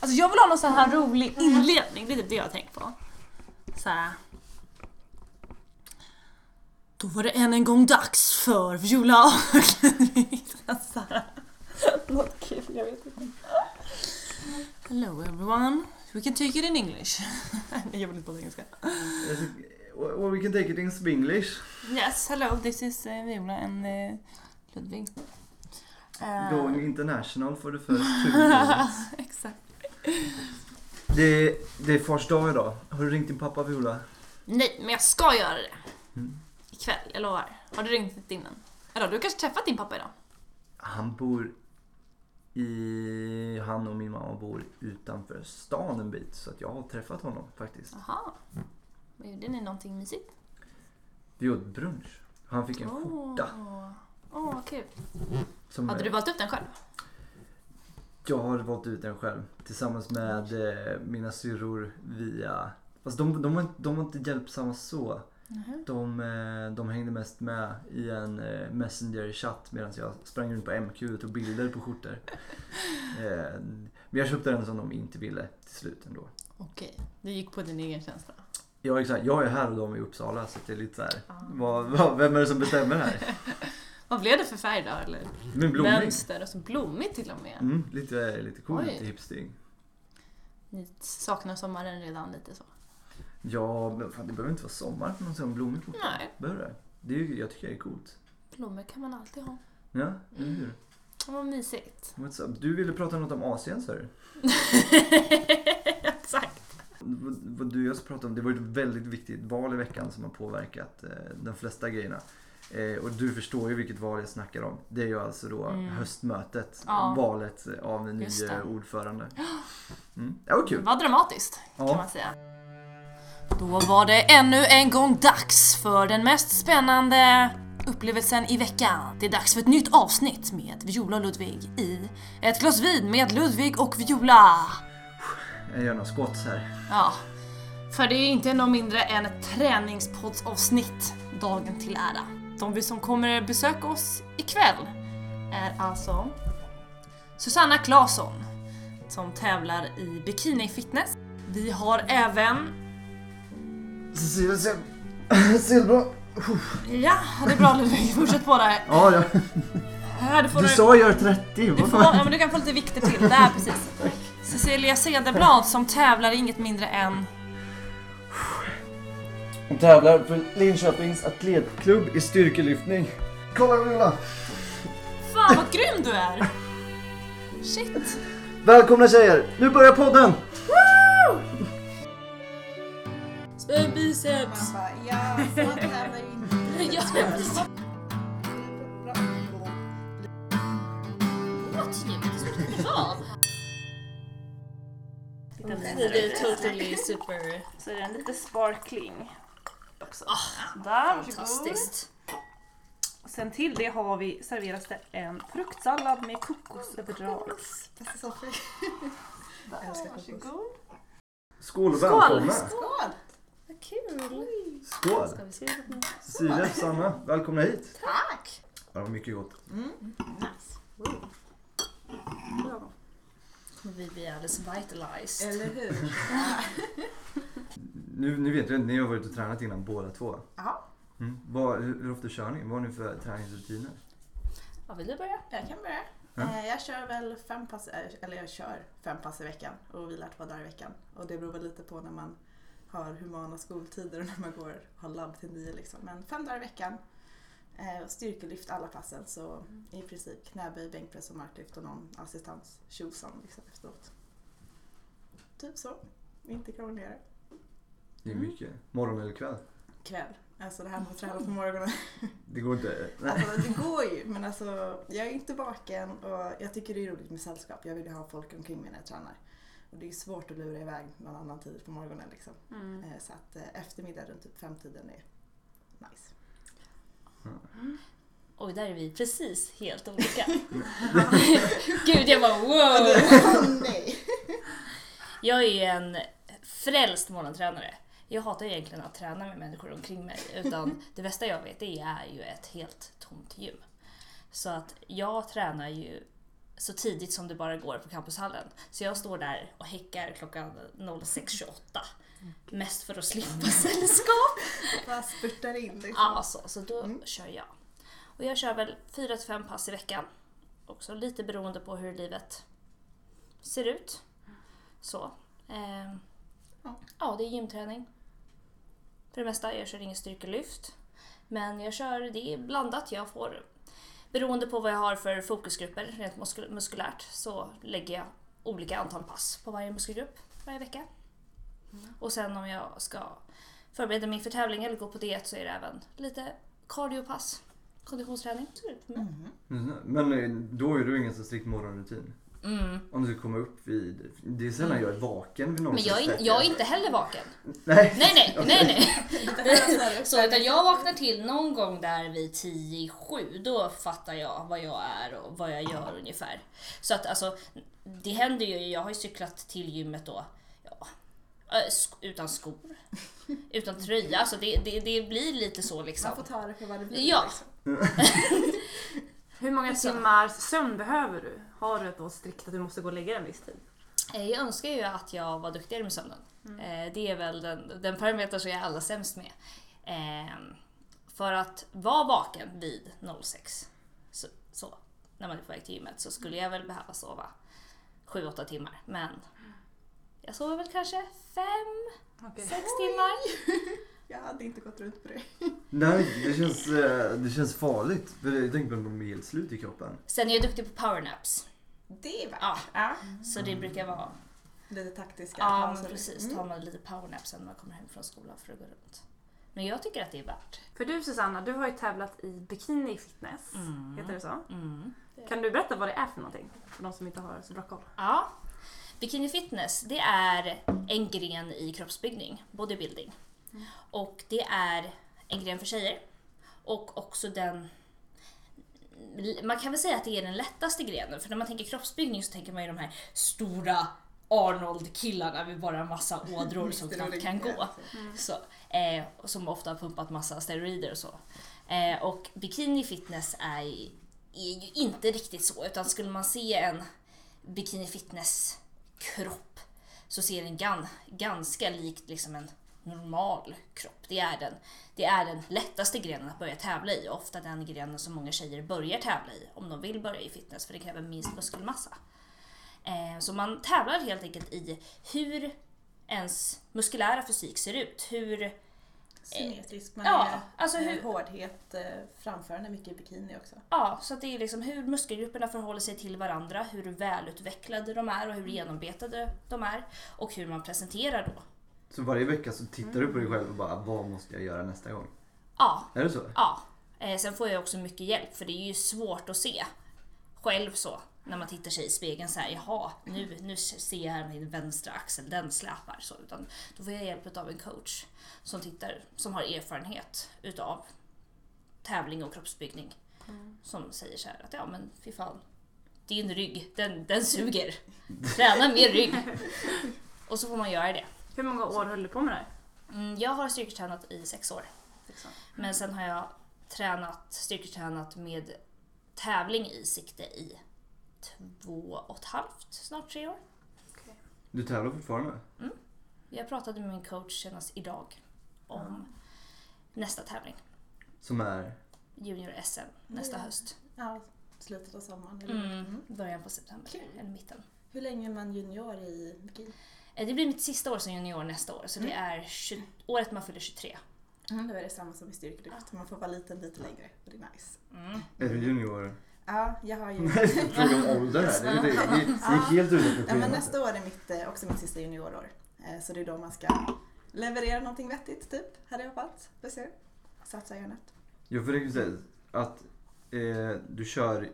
Alltså jag vill ha någon sån här rolig inledning, det är typ det jag har tänkt på. Så här. Då var det än en gång dags för Viola. Något kul, jag vet inte. Hello everyone, we can take it in English. Nej, jag vill inte på engelska. Well, we can take it in Spanglish. Yes, hello, this is uh, Viola and uh, Ludvig. Uh, Going international for the first two minutes. Exakt. Det, det är fars dag idag. Har du ringt din pappa Viola? Nej, men jag ska göra det. Mm. Ikväll, jag lovar. Har du ringt innan? Eller du har kanske träffat din pappa idag? Han bor i... Han och min mamma bor utanför stan en bit. Så att jag har träffat honom faktiskt. Jaha. Men Gjorde ni någonting mysigt? Vi åt brunch. Han fick en skjorta. Åh, Åh, vad kul. Som Hade du valt upp den själv? Jag har valt ut den själv. Tillsammans med eh, mina syrror via... Fast de, de, var, de var inte hjälpsamma så. De, eh, de hängde mest med i en eh, messenger-chatt medan jag sprang runt på MQ och tog bilder på skjortor. Eh, Men jag köpte den som de inte ville till slut ändå. Okej, du gick på din egen känsla. Ja exakt, jag är här och de är i Uppsala så det är lite så här. Ah. Vem är det som bestämmer här? Vad blev det för färg då? Eller Men blommig. mönster? Och så blommigt till och med. Mm, lite, lite coolt, lite hipstig. Ni saknar sommaren redan lite så. Ja, men fan, det behöver inte vara sommar för någon sån blommig skjorta. Nej, Behöver det? det är, jag tycker det är coolt. blommor kan man alltid ha. Ja, eller Mm. hur? Det var mysigt. What's up? Du ville prata något om Asien sa du? Exakt. Vad vad du och jag ska prata om, det var ett väldigt viktigt val i veckan som har påverkat eh, de flesta grejerna. Eh, och du förstår ju vilket val jag snackar om. Det är ju alltså då Mm. höstmötet, Ja. valet av en ny det. ordförande. Mm. Det var Det kul. var dramatiskt kan Ja. man säga. Då var det ännu en gång dags för den mest spännande upplevelsen i veckan. Det är dags för ett nytt avsnitt med Viola och Ludvig i Ett glas vin med Ludvig och Viola. Jag gör några squats här. Ja, för det är inte något mindre än ett träningspoddsavsnitt dagen till ära. De som kommer besöka oss ikväll är alltså Susanna Claesson som tävlar i bikini fitness. Vi har även Cecilia Sil- Silva. Ja, det är bra Ludvig, fortsätt på där. Ja, ja. Här, du, får Du sa gör 30. du, får, ja, men du kan få lite vikter till, där precis. Cecilia Cederblad som tävlar i inget mindre än Hon tävlar för Linköpings atletklubb i styrkelyftning. Kolla Viola! Fan vad grym du är! Shit! Välkomna tjejer! Nu börjar podden! Spänn biceps! Man bara, ja, så tävlar ju inte. Ja, precis. Bra. What? Vad? Det är totally super... Så är den lite sparkling. Också. Ah, Där. Fantastiskt. Sen till det har vi serveras det en fruktsallad med kokosöverdrag. Jag älskar kokos. Varsågod. Skål och välkomna! Skål! Vad kul! Skål! Ska vi se? Cecilia, Sanna, välkomna hit! Tack! Det var mycket gott. Mm. Nice. Kommer vi bli alldeles vitalized. Eller hur? Nu, nu vet jag att ni har varit och tränat innan båda två. Ja, Mm. Vad, hur, hur ofta kör ni? Vad har ni för träningsrutiner? Ja, vill du börja? jag kan börja. Ja. Eh, Jag kör väl fem pass, eh, eller jag kör fem pass i veckan och vilar två dagar i veckan. Och det beror väl lite på när man har humana skoltider och när man går har labb till nio liksom. Men fem dagar i veckan. Eh, Styrkelyft alla passen så i princip knäböj, bänkpress och marklyft och någon assistans tjosan liksom efteråt. Typ så. Inte krångligare. Det är Mm. mycket. Morgon eller kväll? Kväll. Alltså det här med att träna på morgonen. Det går inte. Nej. Alltså det går ju men alltså jag är inte vaken och jag tycker det är roligt med sällskap. Jag vill ju ha folk omkring mig när jag tränar. Och det är svårt att lura iväg någon annan tid på morgonen liksom. Mm. Eh, Så att eh, eftermiddag runt typ femtiden är nice. Oj, där är vi precis helt olika. Gud, jag bara wow! Nej! Jag är en frälst morgontränare. Jag hatar egentligen att träna med människor omkring mig. Utan det bästa jag vet det är ju ett helt tomt gym. Så att jag tränar ju så tidigt som det bara går på campushallen. Så jag står där och häckar klockan 06.28. Mest för att slippa sällskap. Bara spurtar in liksom. Ja, så, så då kör jag. Och jag kör väl 4-5 pass i veckan. Också lite beroende på hur livet ser ut. Så. Eh, Ja. ja, det är gymträning. För det mesta. Jag kör ingen styrkelyft. Men jag kör, det är blandat. Jag får, beroende på vad jag har för fokusgrupper rent muskul- muskulärt, så lägger jag olika antal pass på varje muskelgrupp varje vecka. Och sen om jag ska förbereda mig för tävling eller gå på diet så är det även lite cardiopass, konditionsträning. Så är det för mig. Mm, Men eh, då är du ingen så strikt morgonrutin? Mm. Om du komma upp vid... Det är sällan jag är vaken vid någon Men jag är, jag är inte heller vaken. Nej. Nej, nej, nej, nej. nej. Så utan jag vaknar till någon gång där vid 10 i sju, då fattar jag vad jag är och vad jag gör ungefär. Så att alltså, det händer ju, jag har ju cyklat till gymmet då, sk- utan skor, utan tröja, så det, det, det blir lite så liksom. Man får ta det för vad det blir. Ja. Liksom. Hur många Så. timmars sömn behöver du? Har du ett då strikt att du måste gå och lägga dig en viss tid? Eh, Jag önskar ju att jag var duktigare med sömnen. Eh, Det är väl den, den parameter som jag är allra sämst med. Ehm, För att vara vaken vid 06, så, så, när man är på väg till gymmet, så skulle jag väl behöva sova 7-8 timmar. Men jag sover väl kanske 5-6 timmar. Jag hade inte gått runt på det. Nej, det känns, eh, det känns farligt. För jag tänker på att de är helt slut i kroppen. Sen är jag duktig på powernaps. Det är värt. Ja, Ja. så det brukar vara Lite taktiska Ja, men precis. Mm. Tar man lite powernap sen när man kommer hem från skolan för att gå runt. Men jag tycker att det är värt. För du Susanna, du har ju tävlat i bikini fitness. Mm. Heter det så? Mm. Kan du berätta vad det är för någonting? För de som inte har så bra koll. Ja. Bikini fitness, det är en gren i kroppsbyggning, bodybuilding. Och det är en gren för tjejer. Och också den... Man kan väl säga att det är den lättaste grenen, för när man tänker kroppsbyggning så tänker man ju de här stora Arnold-killarna med bara en massa ådror som knappt kan gå. Så, eh, som ofta har pumpat massa steroider och så. Eh, och bikini fitness är, är ju inte riktigt så, utan skulle man se en bikini fitness kropp så ser den gan, ganska likt liksom en normal kropp. Det är, den, det är den lättaste grenen att börja tävla i och ofta den grenen som många tjejer börjar tävla i om de vill börja i fitness för det kräver minst muskelmassa. Eh, så man tävlar helt enkelt i hur ens muskulära fysik ser ut. Hur, Symmetrisk med Ja, alltså eh, hur- hårdhet, eh, framförande mycket i bikini också. Ja, så att det är liksom hur muskelgrupperna förhåller sig till varandra, hur välutvecklade de är och hur genombetade de är och hur man presenterar då. Så varje vecka så tittar du på dig själv och bara, vad måste jag göra nästa gång? Ja, Är det så? ja. Eh, sen får jag också mycket hjälp för det är ju svårt att se själv så när man tittar sig i spegeln så här, jaha, nu, nu ser jag här min vänstra axel, den släpar så. Utan då får jag hjälp av en coach som tittar, som har erfarenhet utav tävling och kroppsbyggning. Som säger så här att ja men fy fan, din rygg, den, den suger. Träna mer rygg. Och så får man göra det. Hur många år höll du på med det här? Mm, jag har styrketränat i sex år. Men sen har jag tränat, styrketränat med tävling i sikte i två och ett halvt, snart tre år. Du tävlar fortfarande? Jag pratade med min coach senast idag om nästa tävling. Som är? Junior-SM nästa Ja. höst. Ja, slutet av sommaren. eller? Mm, Mm. början på september, Kul. eller mitten. Hur länge är man junior i bikini? Eh, Det blir mitt sista år som junior nästa år, så det är 20, året man fyller 23. Mm. Då är det samma som i styrkelyft. Man får vara liten lite längre och det är nice. Mm. Är du junior? Ja, jag har ju... Fråga om ålder här. Det, det, det, det, det är helt utanför Ja, men nästa år är mitt, eh, också mitt sista juniorår. Eh, Så det är då man ska leverera någonting vettigt, typ. Hade jag hoppats. Vi ser. Satsa järnet. Jag får riktigt säga att eh, du kör,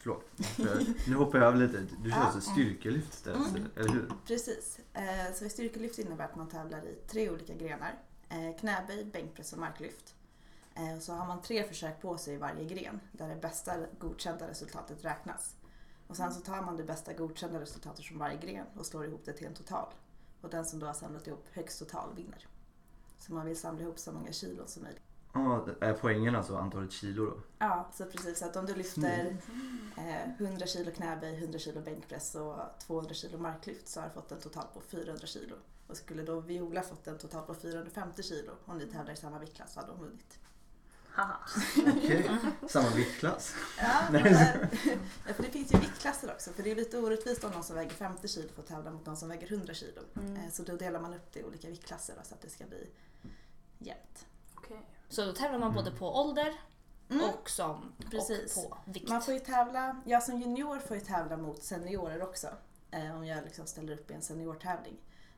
förlåt, för- nu hoppar jag över lite. Du kör Ja. alltså styrkelyft istället, Mm. eller hur? Precis. Eh, Så styrkelyft innebär att man tävlar i tre olika grenar. Eh, Knäböj, bänkpress och marklyft. Eh, Så har man tre försök på sig i varje gren där det bästa godkända resultatet räknas. Och sen så tar man det bästa godkända resultatet från varje gren och slår ihop det till en total. Och den som då har samlat ihop högst total vinner. Så man vill samla ihop så många kilo som möjligt. Ja, är poängen alltså antalet kilo då? Ja, så precis. Så att om du lyfter eh, 100 kilo knäböj, 100 kilo bänkpress och 200 kilo marklyft så har du fått en total på 400 kilo. Och skulle då Viola fått en total på 450 kilo om ni tävlar i samma viktklass så hade hon vunnit. Haha. Okej, samma viktklass. Ja, men, ja, för det finns ju viktklasser också. För det är lite orättvist om någon som väger 50 kilo får tävla mot någon som väger 100 kilo. Mm. Eh, Så då delar man upp det i olika viktklasser då, så att det ska bli jämnt. Okej. Så då tävlar man både på ålder Mm. och, som, Precis. och på vikt. Man får ju tävla, jag som junior får ju tävla mot seniorer också. Eh, om jag liksom ställer upp i en seniortävling.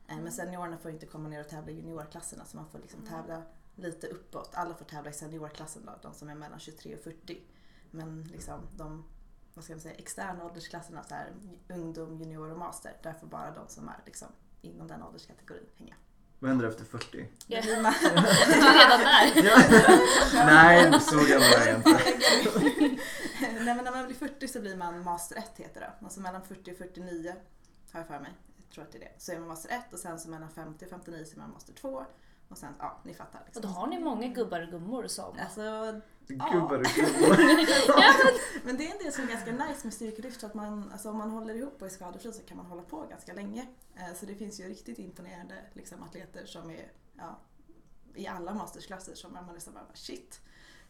Eh, men seniorerna får ju inte komma ner och tävla i juniorklasserna så man får liksom tävla lite uppåt. Alla får tävla i seniorklassen då, de som är mellan 23 och 40. Men liksom de vad ska man säga, externa åldersklasserna, så här, ungdom, junior och master, där får bara de som är liksom, inom den ålderskategorin hänga. Vad händer efter 40? Ja. Du är redan där. Nej, så gammal är jag inte. Nej men när man blir 40 så blir man master 1 heter det. Alltså mellan 40 och 49 har jag för mig. Jag tror att det är det. Så är man master 1 och sen så mellan 50 och 59 så är man master 2. Och sen, ja ni fattar. Och då Liksom. har ni många gubbar och gummor som... Alltså, Gubbar och kvinnor. men det är en del som är ganska nice med styrkelyft. så Att man, alltså om man håller ihop och är skadefri så kan man hålla på ganska länge. Eh, Så det finns ju riktigt imponerande liksom, atleter som är ja, i alla mastersklasser som man liksom bara shit.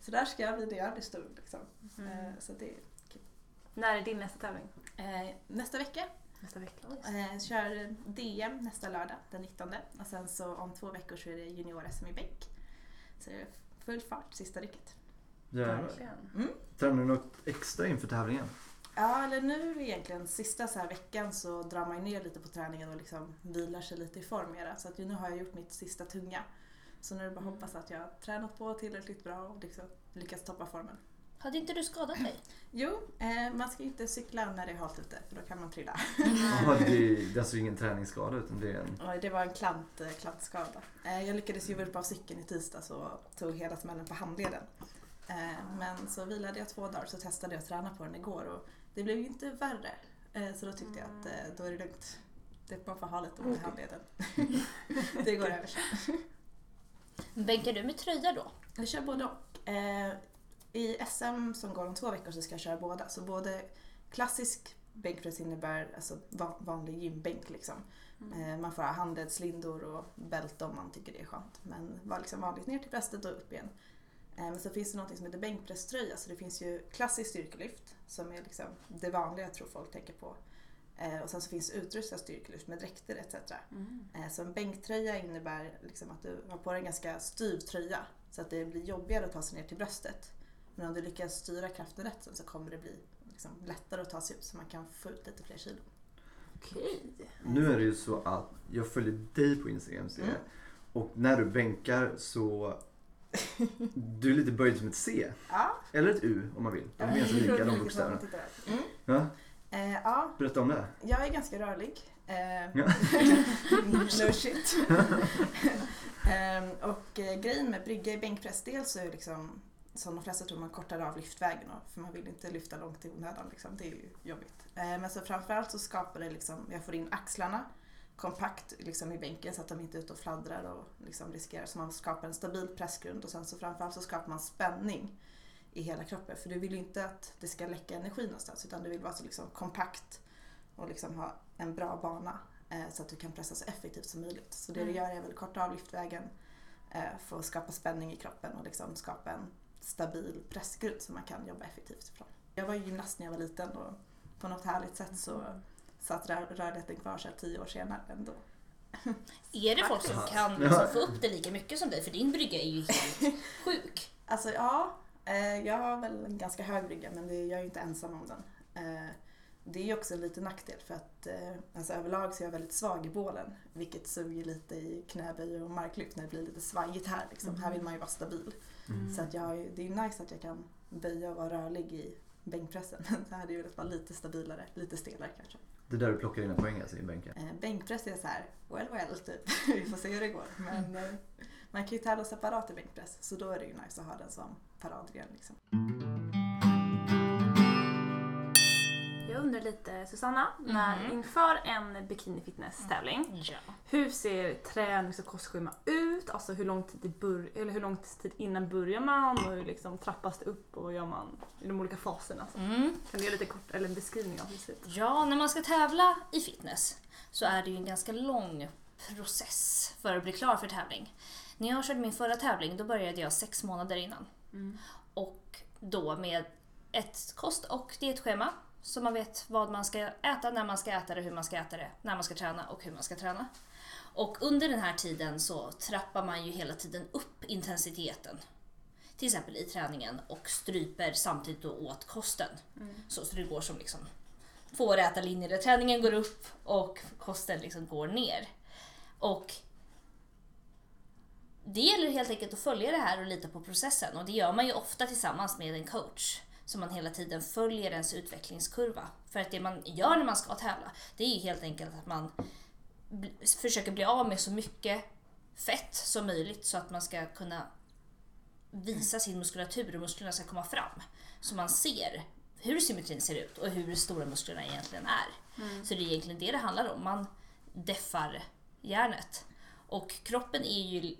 Så där ska jag bli när jag blir stor. Liksom. Eh, Så det är När är din nästa tävling? Eh, nästa vecka Nästa vecka. eh, kör DM nästa lördag den 19 och sen så om två veckor så är det junior-SM i bänk. Så det är full fart sista rycket. Jävlar. Verkligen. Tränar du något extra inför tävlingen? Ja, eller nu egentligen sista så här veckan så drar man ner lite på träningen och liksom vilar sig lite i form mera. Så att nu har jag gjort mitt sista tunga. Så nu är det bara att hoppas att jag har tränat på tillräckligt bra och liksom lyckats toppa formen. Hade inte du skadat dig? Jo, eh, man ska inte cykla när det är halt ute för då kan man trilla. Ja, det, är, det är alltså ingen träningsskada utan det är en... Och det var en klant, eh, klantskada. Eh, Jag lyckades ju upp av cykeln i tisdags och tog hela smällen på handleden. Eh, Men så vilade jag två dagar så testade jag att träna på den igår och det blev ju inte värre. Eh, Så då tyckte jag att eh, då är det lugnt. Det man får ha lite ont i handleden. det går över sen. Bänkar du med tröja då? Jag kör både och. I SM som går om två veckor så ska jag köra båda. Så både klassisk bänkpress innebär alltså va- vanlig gymbänk liksom. Eh, Man får ha handledslindor och bälte om man tycker det är skönt. Men var liksom vanligt ner till bröstet och upp igen. Eh, Men så finns det något som heter bänkpresströja. Så det finns ju klassiskt styrkelyft som är liksom det vanliga jag tror folk tänker på. Eh, Och sen så finns utrustad styrkelyft med dräkter etc. Eh, Så en bänktröja innebär liksom att du har på dig en ganska styv tröja så att det blir jobbigare att ta sig ner till bröstet. Men om du lyckas styra kraften rätt sen så kommer det bli liksom lättare att ta sig ut så man kan få ut lite fler kilo. Okej. Nu är det ju så att jag följer dig på Instagram ser jag. Mm. Och när du bänkar så... Du är lite böjd som ett C. Ja, Eller ett U om man vill. De är ganska lika de bokstäverna. Mm. Ja, Eh, ja, berätta om det. jag är ganska rörlig. Eh, Ja. no shit. Ehm, och eh, grejen med brygga i bänkpress, dels så är liksom som de flesta tror man kortar av lyftvägen för man vill inte lyfta långt i onödan liksom. Det är ju jobbigt. Eh, men så framförallt så skapar det liksom, jag får in axlarna kompakt liksom i bänken så att de inte är ute och fladdrar och liksom riskerar. Så man skapar en stabil pressgrund och sen så framförallt så skapar man spänning i hela kroppen. För du vill ju inte att det ska läcka energi någonstans utan du vill vara så liksom kompakt och liksom ha en bra bana eh, så att du kan pressa så effektivt som möjligt. Så det du gör är väl korta av lyftvägen eh, för att skapa spänning i kroppen och liksom skapa en stabil pressgrund som man kan jobba effektivt ifrån. Jag var ju gymnast när jag var liten och på något härligt sätt så satt rör- rörligheten kvar så här tio år senare ändå. Är det folk som kan liksom få upp det lika mycket som dig? För din brygga är ju helt sjuk. Alltså ja, eh, jag har väl en ganska hög brygga men jag är ju inte ensam om den. Eh, det är ju också en liten nackdel för att eh, alltså, överlag så är jag väldigt svag i bålen vilket suger lite i knäböj och marklyft när det blir lite svajigt här. Liksom. Här vill man ju vara stabil. Så att jag, det är nice att jag kan böja och vara rörlig i bänkpressen. Det hade ju velat vara lite stabilare, lite stelare kanske. Det är där du plockar dina poäng alltså i bänken. Eh, bänkpress är så här, well well typ. Vi får se hur det går. Men eh, man kan ju tävla separat i bänkpress så då är det ju nice att ha den som paradgren liksom. Jag undrar lite Susanna, när, Mhm. inför en bikini fitness tävling Ja. hur ser tränings och kostschema ut? Alltså hur lång tid, bör- eller hur lång tid innan börjar man och hur liksom trappas det upp och gör man i de olika faserna? Så Mm. Kan du ge lite kort, eller en beskrivning av hur det ser ut? Ja, när man ska tävla i fitness så är det ju en ganska lång process för att bli klar för tävling. När jag körde min förra tävling då började jag sex månader innan. Och då med ett kost och dietschema så man vet vad man ska äta, när man ska äta det, hur man ska äta det, när man ska träna och hur man ska träna. Och under den här tiden så trappar man ju hela tiden upp intensiteten. Till exempel i träningen och stryper samtidigt då åt kosten. Så, så det går som liksom två räta linjer där träningen går upp och kosten liksom går ner. Och det gäller helt enkelt att följa det här och lita på processen och det gör man ju ofta tillsammans med en coach. Så man hela tiden följer ens utvecklingskurva. För att det man gör när man ska tävla, det är ju helt enkelt att man försöker bli av med så mycket fett som möjligt så att man ska kunna visa sin muskulatur och musklerna ska komma fram. Så man ser hur symmetrin ser ut och hur stora musklerna egentligen är. Så det är egentligen det det handlar om. Man deffar järnet. Och kroppen är ju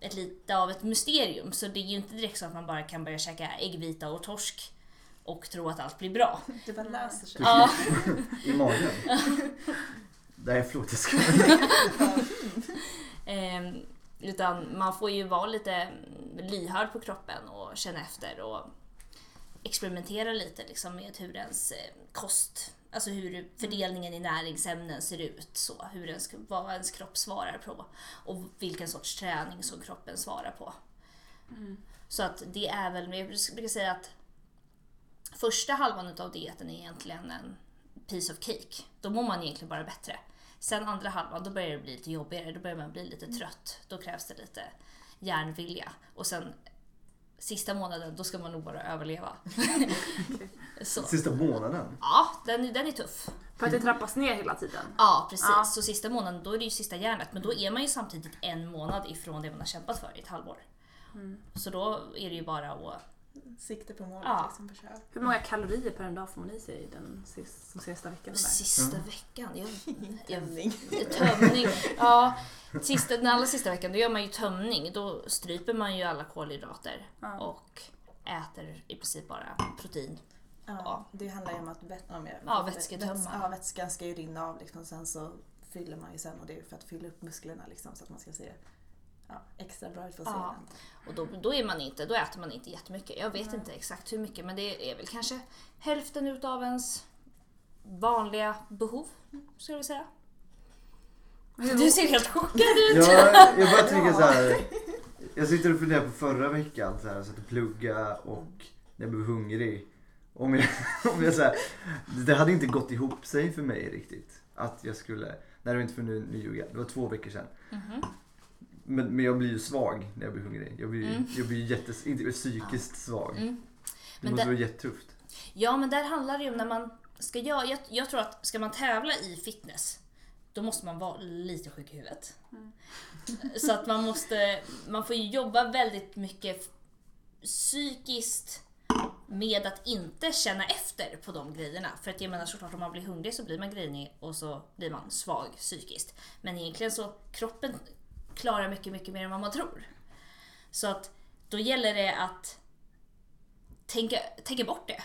ett lite av ett mysterium så det är ju inte direkt så att man bara kan börja käka äggvita och torsk och tro att allt blir bra. Det bara löser sig. Ja, I magen. Nej förlåt jag ska... Ehm, utan man får ju vara lite lyhörd på kroppen och känna efter och experimentera lite liksom med hur ens eh, kost, alltså hur fördelningen i näringsämnen ser ut, så, hur ens, vad ens kropp svarar på och vilken sorts träning som kroppen svarar på. Så att det är väl, jag brukar säga att första halvan av dieten är egentligen en piece of cake. Då mår man egentligen bara bättre. Sen andra halvan, då börjar det bli lite jobbigare. Då börjar man bli lite trött. Då krävs det lite järnvilja. Och sen sista månaden, då ska man nog bara överleva. Så. Sista månaden. Ja, den, den är tuff. För att det trappas ner hela tiden. Ja, precis. Ja. Så sista månaden, då är det ju sista järnet. Men då är man ju samtidigt en månad ifrån det man har kämpat för i ett halvår. Så då är det ju bara att... Sikte på målet Ja. liksom. Hur många kalorier per en dag får man i sig den sis- som sista veckan? Där? Sista veckan, jag, jag Tömning. Tömning. Ja, sista, den allra sista veckan då gör man ju tömning. Då stryper man ju alla kolhydrater Ja. och äter i princip bara protein. Ja, Ja. det handlar ju om att om jag, Ja, vätsketömma. väts- ja, vätskan ska ju rinna av liksom. Sen så fyller man ju sen och det är för att fylla upp musklerna liksom så att man ska se ja, extra bra ut på Ja. scenen. Och då, då, är man inte, då äter man inte jättemycket. Jag vet inte exakt hur mycket men det är väl kanske hälften utav ens vanliga behov, skulle jag säga. Du ser helt chockad ut! Ja, jag bara tänker så här. Jag sitter och funderar på förra veckan så här, så att jag plugga och när jag blev hungrig. Om jag, om jag så här, det hade inte gått ihop sig för mig riktigt. Att jag skulle, nej det var inte för nu, nu ljuger jag. det var två veckor sedan. Mhm. Men, men jag blir ju svag när jag blir hungrig. Jag blir, ju- Mm. jag blir jättes, inte psykiskt svag. Mm. Det måste det- vara jättetufft. Ja, men där handlar det ju om när man ska göra... Jag, jag tror att ska man tävla i fitness, då måste man vara lite sjuk i huvudet. Så att man måste... Man får ju jobba väldigt mycket psykiskt med att inte känna efter på de grejerna. För att jag menar såklart om man blir hungrig så blir man grinig och så blir man svag psykiskt. Men egentligen så kroppen klarar mycket, mycket mer än vad man tror. Så att då gäller det att tänka, tänka bort det.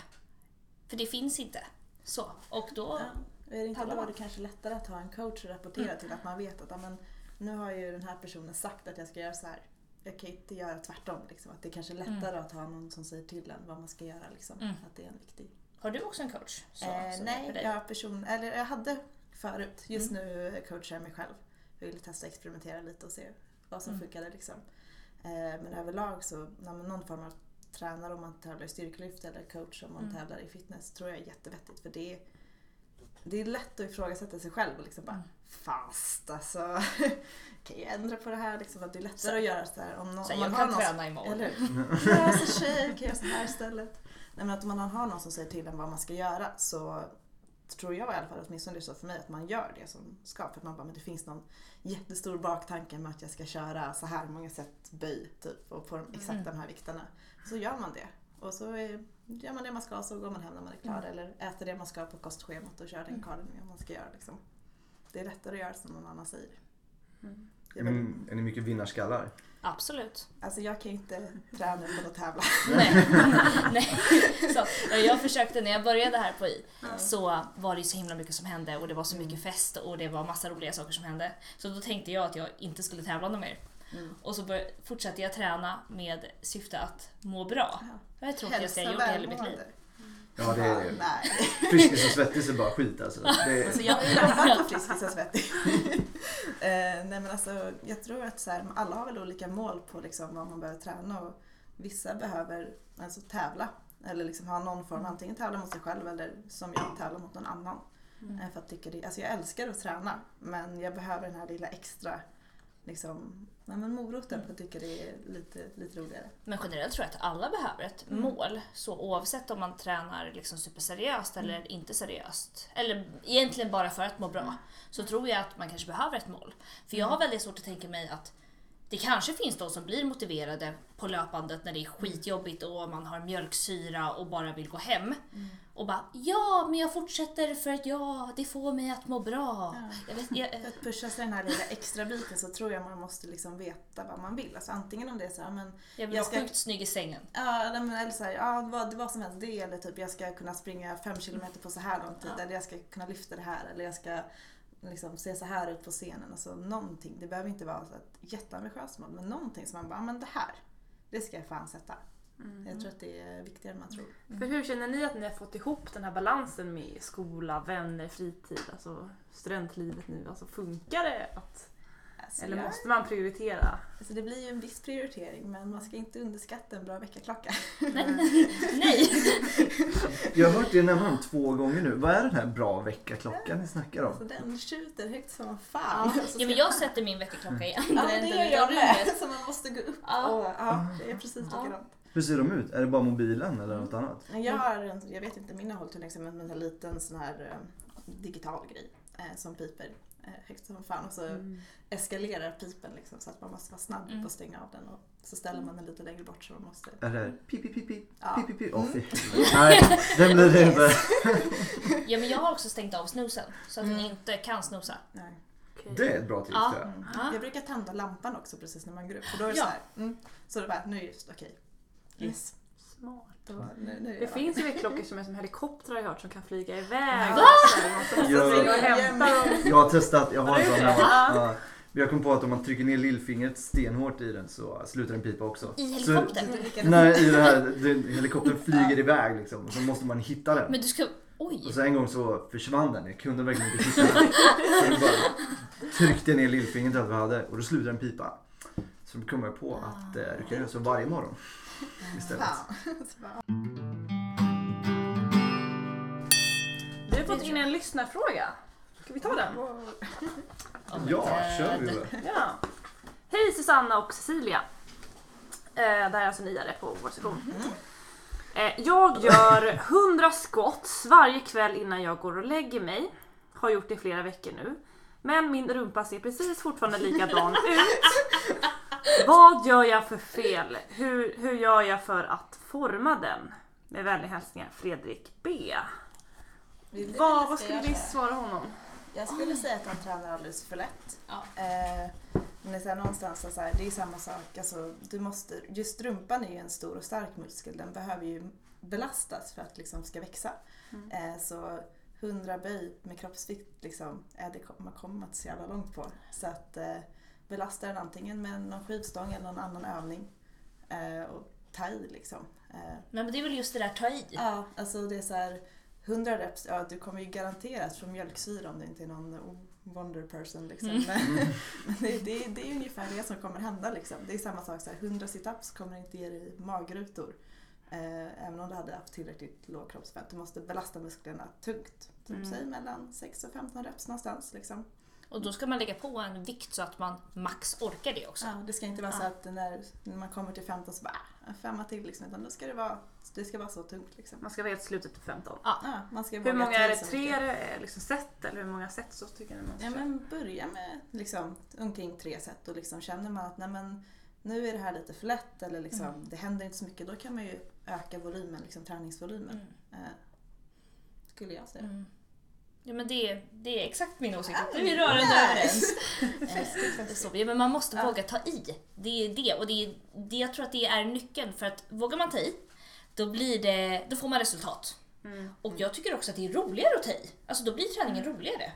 För det finns inte. Så. Och då... Ja. Är det inte då det kanske lättare att ha en coach och rapportera till att man vet att ja, men, nu har ju den här personen sagt att jag ska göra så här. Jag kan inte göra tvärtom. Liksom. Att det är kanske är lättare att ha någon som säger till en vad man ska göra. Liksom. Mm. Att det är en viktig Har du också en coach? Så, eh, hjälper nej, jag, person, eller jag hade förut. Just Mm. nu coachar jag mig själv. Jag ville testa och experimentera lite och se vad som Mm. funkade. Liksom. Eh, men överlag så, när man någon form av tränare om man tävlar i styrkelyft eller coach om man Mm. tävlar i fitness tror jag är jättevettigt. För det är, det är lätt att ifrågasätta sig själv och liksom bara Mm. fast alltså. kan jag ändra på det här? Liksom, att det är lättare Så- att göra så här om, någon, Så om jag man kan har någon träna imorgon. eller hur? Löser sig, kan göra så här istället. Nej, men att man har någon som säger till en vad man ska göra så tror jag i alla fall, åtminstone det är så för mig, att man gör det som ska. För att man bara, men det finns någon jättestor baktanke med att jag ska köra så här många sätt böj typ och på de, exakt Mm. de här vikterna. Så gör man det. Och så är, gör man det man ska så går man hem när man är klar. Mm. Eller äter det man ska på kostschemat och kör den Mm. karlen man ska göra. Liksom. Det är lättare att göra som någon annan säger. Det Är väl- är ni mycket vinnarskallar? Absolut. Alltså jag kan ju inte träna utan att tävla. Nej. Nej. Så, ja, jag försökte när jag började här på I så var det ju så himla mycket som hände och det var så mycket fest och det var massa roliga saker som hände. Så då tänkte jag att jag inte skulle tävla något mer. Mm. Och så bör, fortsatte jag träna med syfte att må bra. Ja. Det var det tråkigaste jag gjort i hela mitt liv. Ja, det är Nej. Friskis och Svettis är bara skit alltså. Det är, Alltså jag har på Friskis och Svettig. eh, nej men alltså jag tror att så här, alla har väl olika mål på liksom vad man behöver träna och vissa behöver alltså tävla eller liksom ha någon form, antingen tävla mot sig själv eller som jag tävla mot någon annan. Eh, för att tycka det, alltså jag älskar att träna men jag behöver den här lilla extra liksom, nej men moroten att tycka det är lite, lite roligare. Men generellt tror jag att alla behöver ett Mm. mål. Så oavsett om man tränar liksom superseriöst eller inte seriöst, eller egentligen bara för att må bra, så tror jag att man kanske behöver ett mål. För jag har väldigt svårt att tänka mig att det kanske finns de som blir motiverade på löpandet när det är skitjobbigt och man har mjölksyra och bara vill gå hem. Och bara ja, men jag fortsätter för att ja, det får mig att må bra. Ja. Jag vet, jag, För att pusha sig den här lilla extra biten så tror jag man måste liksom veta vad man vill. Alltså antingen om det är så här, men jag blir Jag ska- sjukt snygg i sängen. Ja, eller så här, ja vad, det var som helst det eller typ jag ska kunna springa fem kilometer på så här lång tid eller jag ska kunna lyfta det här eller jag ska liksom se så här ut på scenen. Alltså någonting. Det behöver inte vara så ett jätteambitiöst mål men någonting som man bara, "Ja, men det här, det ska jag fan sätta. Jag tror att det är viktigare än man tror. För hur känner ni att ni har fått ihop den här balansen med skola, vänner, fritid, alltså studentlivet nu? Alltså funkar det? Att, Alltså, eller jag- måste man prioritera? alltså, det blir ju en viss prioritering men man ska inte underskatta en bra väckarklocka. Nej! jag har hört det nämna två gånger nu. Vad är den här bra väckarklockan ni snackar om? Så den tjuter högt som fan. Ja, men jag sätter min väckarklocka i Ja, andra det änden gör utav jag med. rummet. Så man måste gå upp Ja. och ja, det är precis Ja. likadant. Hur ser de ut? Är det bara mobilen eller något annat? Jag har en, jag vet inte, min har hållit hur länge som helst, men en liten sån här eh, digital grej eh, som piper högt som fan och så eskalerar pipen liksom så att man måste vara snabb Mm. på att stänga av den och så ställer man den lite längre bort så man måste... Är det pip, pip, pip, pip, Ja. pip, pip? Åh helvete. Nej, den blir det inte. Ja, men jag har också stängt av snosen så att den Mm. inte kan snosa. Nej. Okej. Det är ett bra tips Ja. Mm. Ja. Jag brukar tända lampan också precis när man går upp för då är det Ja. så här. Mm, så det bara, nu är just okej. Yes. Smart. Nu, nu är Det jag finns ju väckklockor som är som helikoptrar har jag hört som kan flyga iväg. Va? Så Ja. dem. Jag har testat, jag har en sån hemma. Ja. Ja. Jag kom på att om man trycker ner lillfingret stenhårt i den så slutar den pipa också. I Så, helikoptern. Det lika- nej, i det här, den, helikoptern flyger iväg liksom. Och så måste man hitta den. Men du ska... Oj! Och så en gång så försvann den. Jag kunde verkligen inte hitta den. Så jag bara tryckte ner lillfingret allt vi hade och då slutade den pipa. Så då kom jag på att eh, du kan göra så varje morgon istället. Vi har fått in en lyssnarfråga. Ska vi ta den? Oh Ja, God. kör vi väl. Ja. Hej Susanna och Cecilia. Eh, det här är alltså niare på vår sektion. Eh, jag gör 100 squats varje kväll innan jag går och lägger mig. Har gjort det i flera veckor nu. Men min rumpa ser precis fortfarande likadan ut. Vad gör jag för fel? Hur, hur gör jag för att forma den? Med vänliga hälsningar Fredrik B. vill du Vad, eller vad ska skulle jag vi svara honom? Jag skulle säga att han tränar alldeles för lätt. Ja. Eh, men det är så här, någonstans så här, det är samma sak. Alltså, du måste, just rumpan är ju en stor och stark muskel. Den behöver ju belastas för att liksom ska växa. Mm. Eh, så 100 böj med kroppsvikt, liksom, eh, det kommer man kommer inte så jävla långt på. Så att eh, belasta den antingen med någon skivstång eller någon annan övning. Eh, och ta i liksom. Eh, Men det är väl just det där ta i. Ja, alltså det är så här 100 reps, ja du kommer ju garanterat få mjölksyra om du inte är någon wonder person liksom. Mm. Men, men det, det, det är ungefär det som kommer hända liksom. Det är samma sak så här, 100 situps kommer inte ge dig magrutor. Eh, även om du hade haft tillräckligt låg kroppsfett. Du måste belasta musklerna tungt. Typ Mm. säg mellan 6 och 15 reps någonstans liksom. Och då ska man lägga på en vikt så att man max orkar det också. Ja, det ska inte vara så Ja. att när, när man kommer till 15 så bara "Ah, en femma till liksom. Utan då ska det vara, det ska vara så tungt liksom. Man ska vara helt slutet till 15. Ja, man ska Hur många är det? Tre är liksom set eller hur många set så tycker ni man ska Ja men börja med liksom, omkring tre set och liksom känner man att nej, men, nu är det här lite för lätt eller liksom, Mm. det händer inte så mycket då kan man ju öka volymen, liksom, träningsvolymen. Mm. Eh, skulle jag säga. Mm. Ja men det, det är exakt min åsikt. Ja, vi rörande överens. Eh, så, ja, men man måste våga ta i. Det är det. Och det är, det, jag tror att det är nyckeln. För att vågar man ta i, då, blir det, då får man resultat. Och jag tycker också att det är roligare att ta i. Alltså då blir träningen roligare.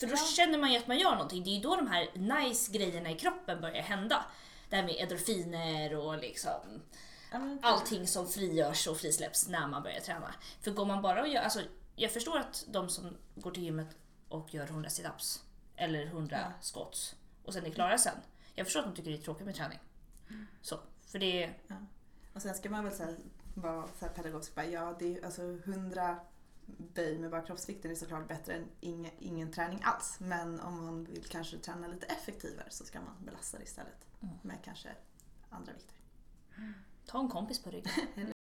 För då känner man ju att man gör någonting. Det är ju då de här nice grejerna i kroppen börjar hända. Det här med endorfiner och liksom Ja, allting som frigörs och frisläpps när man börjar träna. För går man bara och gör, alltså jag förstår att de som går till gymmet och gör 100 situps eller 100 squats och sen är klara sen. Jag förstår att de tycker det är tråkigt med träning. Så, för det är, Och sen ska man väl säga, vara så här pedagogisk. Bara, ja, det är, alltså 100 böj med bara kroppsvikten är såklart bättre än ingen, ingen träning alls. Men om man vill kanske träna lite effektivare så ska man belasta det istället med kanske andra vikter. ta en kompis på ryggen.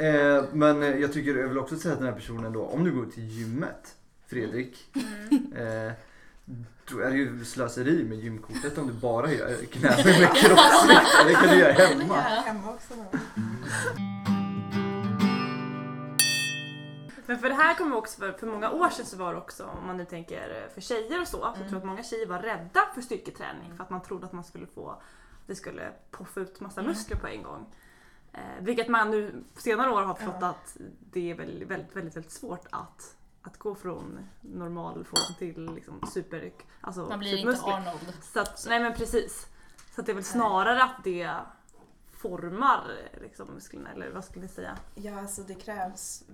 Eh, men jag tycker jag vill också säga att den här personen då, om du går till gymmet, Fredrik. Eh, då är det ju slöseri med gymkortet om du bara gör knäböj med kroppsvikt. Det kan du göra hemma. hemma också. då. Men för det här kommer också för, för många år sedan så var det också, om man nu tänker för tjejer och så, så Mm. tror jag att många tjejer var rädda för styrketräning för att man trodde att man skulle få, det skulle puffa ut massa Mm. muskler på en gång. Eh, vilket man nu på senare år har förstått att det är väldigt, väldigt, väldigt, väldigt svårt att, att gå från normal form till liksom super, alltså Man blir inte. Arnold. Så att, nej men precis. Så att det är väl snarare att det formar liksom, musklerna, eller vad skulle ni säga? Ja, alltså det krävs,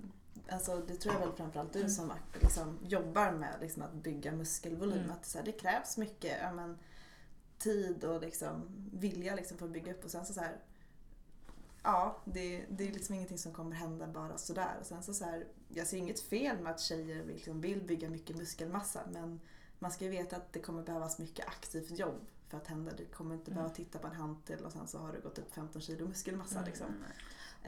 alltså det tror jag väl framförallt du som liksom jobbar med liksom att bygga muskelvolym, Mm. att det, så här, det krävs mycket ja, men, tid och liksom, vilja liksom för att bygga upp och sen så, så här, ja, det, det är liksom ingenting som kommer hända bara sådär. Och sen så, så här, jag ser inget fel med att tjejer liksom vill bygga mycket muskelmassa men man ska ju veta att det kommer behövas mycket aktivt jobb för att hända. Du kommer inte behöva titta på en hantel och sen så har du gått upp 15 kilo muskelmassa. Liksom.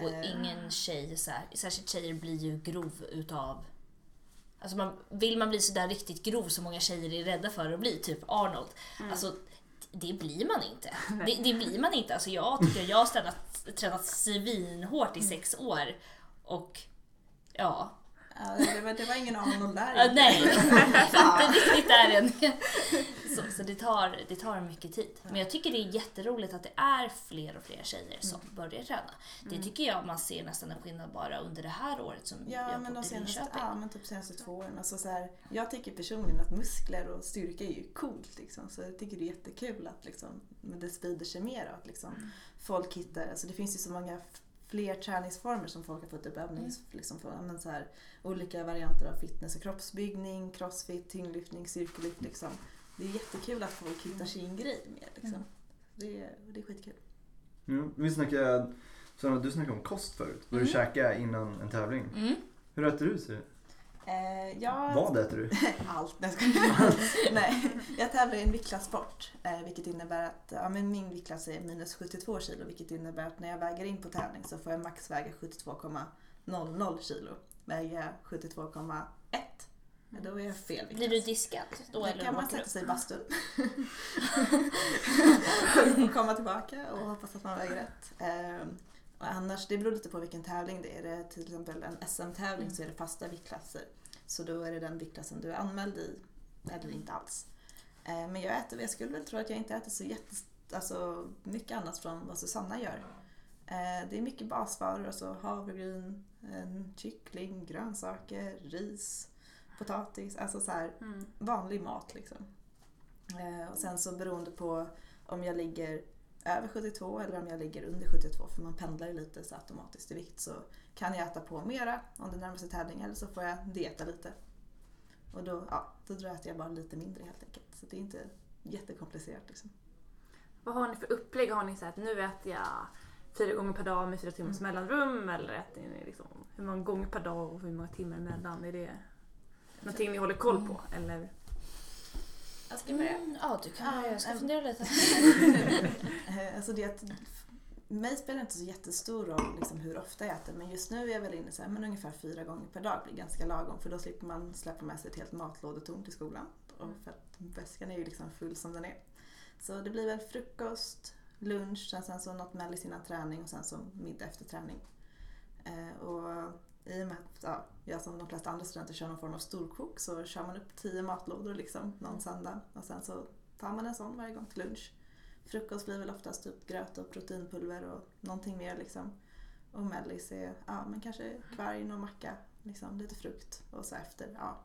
Och Eh, ingen tjej, så här, särskilt tjejer blir ju grov utav Alltså man, vill man bli sådär riktigt grov som många tjejer är rädda för att bli, typ Arnold. Alltså det blir man inte. Det, det blir man inte. Alltså jag tycker jag har tränat, tränat svinhårt i sex år och ja, Ja, det, var, det var ingen Arnold där. Nej, inte riktigt där än. Så, så det, tar, det tar mycket tid. Men jag tycker det är jätteroligt att det är fler och fler tjejer som Mm. börjar träna. Det tycker jag man ser nästan en skillnad bara under det här året som Ja, jag men de senaste, ja, men typ senaste två åren. Alltså så här, jag tycker personligen att muskler och styrka är ju coolt. Liksom. Så jag tycker det är jättekul att liksom, det sprider sig mer och att liksom, Mm. folk hittar, alltså det finns ju så många fler träningsformer som folk har fått upp övnings, Mm. liksom, för, men så här, olika varianter av fitness och kroppsbyggning, crossfit, tyngdlyftning, cirkellyft. Liksom. Det är jättekul att folk hittar sin grej mer. Liksom. Mm. Det, är, det är skitkul. Mm, vi snackade, Sanna du snackade om kost förut. Vad du Mm. käkar innan en tävling. Mm. Hur äter du? Siri? Eh, jag, Vad äter du? Allt. Nej. Nej, jag tävlar i en viktklasssport. Eh, vilket innebär att ja, men min viktklass är minus 72 kilo. Vilket innebär att när jag väger in på tävling så får jag max väga 72,00 kilo. Väger jag 72,1 ja, då är jag fel Blir du viktklass. diskad då Då eller kan man sätta sig i bastun. och komma tillbaka och hoppas att man väger rätt. Och annars, det beror lite på vilken tävling det är. Är det till exempel en SM-tävling så är det fasta viktklasser. Så då är det den viktklassen du är anmäld i, eller inte alls. Eh, men jag äter, jag skulle väl tro att jag inte äter så jätte, alltså, mycket annat från vad Susanna gör. Eh, det är mycket basvaror, alltså havregryn, kyckling, grönsaker, ris, potatis, alltså så här Mm. vanlig mat liksom. Eh, och sen så beroende på om jag ligger över 72 eller om jag ligger under 72 för man pendlar ju lite så automatiskt i vikt så kan jag äta på mera om det närmar sig tävling eller så får jag dieta lite. Och då, ja, då tror jag bara lite mindre helt enkelt. Så det är inte jättekomplicerat liksom. Vad har ni för upplägg? Har ni så att nu äter jag fyra gånger per dag med fyra timmars Mm. mellanrum eller äter ni liksom hur många gånger per dag och hur många timmar emellan? Är det någonting ni håller koll på? Eller? Jag ska börja. Mm, ja, du kan börja. Jag ska fundera lite. Eh, alltså det att, mig spelar inte så jättestor roll liksom hur ofta jag äter men just nu är jag väl inne så här, men ungefär fyra gånger per dag blir ganska lagom för då slipper man släppa med sig ett helt matlådetom till skolan. Och för att väskan är ju liksom full som den är. Så det blir väl frukost, lunch, sen, sen så något mellis innan träning och sen så middag efter träning. Eh, och i och med att ja, jag som de flesta andra studenter kör någon form av storkok så kör man upp tio matlådor liksom någon söndag och sen så tar man en sån varje gång till lunch. Frukost blir väl oftast typ gröt och proteinpulver och någonting mer liksom. Och mellis är ja, men kanske kvarg och macka, liksom, lite frukt och så efter. Ja,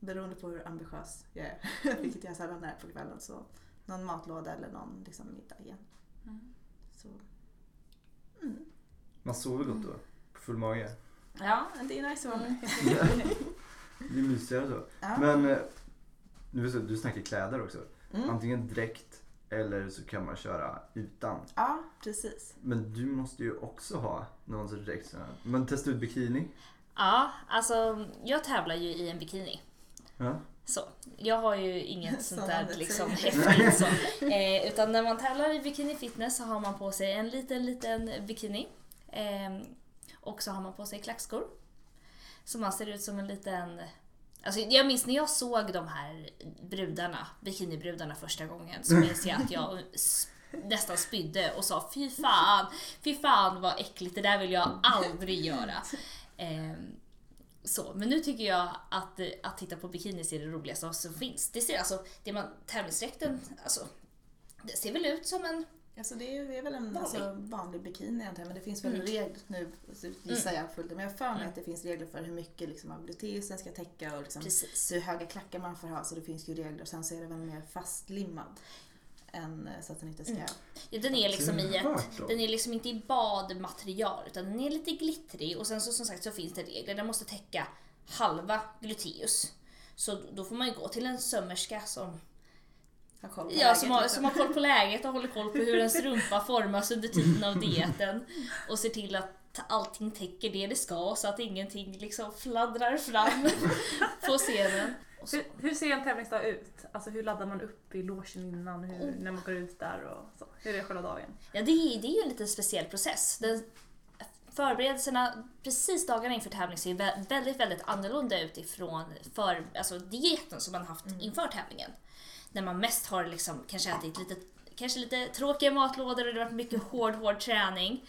beroende på hur ambitiös jag är, vilket jag sällan är på kvällen, så någon matlåda eller någon liksom, middag igen. Mm. Så. Mm. Man sover gott då? På full mage? Ja, det är nice att vara med. Det är mysigare så. Ja. Men eh, nu, så- du snackar kläder också. Mm. Antingen dräkt eller så kan man köra utan. Ja, precis. Men du måste ju också ha någon sorts dräkt. Men testa ut bikini. Ja, alltså jag tävlar ju i en bikini. Ja. Så, jag har ju inget sånt där liksom häftigt så. Eh, utan när man tävlar i bikini fitness så har man på sig en liten, liten bikini. Eh, och så har man på sig klackskor. Så man ser ut som en liten... Alltså jag minns när jag såg de här brudarna, bikinibrudarna första gången så minns jag att jag nästan spydde och sa fy fan, fy fan vad äckligt, det där vill jag aldrig göra. Eh, så, men nu tycker jag att, att titta på bikinis är det roligaste som finns. Det ser alltså, det man, tävlingsdräkten, alltså, det ser väl ut som en, Alltså det, är, det är väl en Vanlig. alltså, vanlig bikini egentligen, men det finns väl Mm. regler nu, gissar Mm. jag fullt men jag har för mig Mm. att det finns regler för hur mycket liksom, av gluteusen ska täcka och liksom, hur höga klackar man får ha, så det finns ju regler. Sen så är det väl mer fastlimmad än eh, så att den inte ska... Mm. Ja, den är liksom i ett, den är liksom inte i badmaterial utan den är lite glittrig och sen så som sagt så finns det regler. Den måste täcka halva gluteus. Så då får man ju gå till en sömmerska som, Ha koll på ja, läget, som, har, liksom. som har koll på läget och håller koll på hur ens rumpa formas under tiden av dieten. Och ser till att allting täcker det det ska så att ingenting liksom fladdrar fram på scenen. Hur, hur ser en tävlingsdag ut? Alltså hur laddar man upp i logen innan, hur, Oh. när man går ut där och så? Hur är själva dagen? Ja, det är, det är ju en lite speciell process. Den, förberedelserna precis dagarna inför tävling ser vä- väldigt, väldigt annorlunda ut ifrån för, alltså dieten som man haft inför tävlingen. När man mest har liksom kanske ätit lite, kanske lite tråkiga matlådor och det har varit mycket hård, hård träning.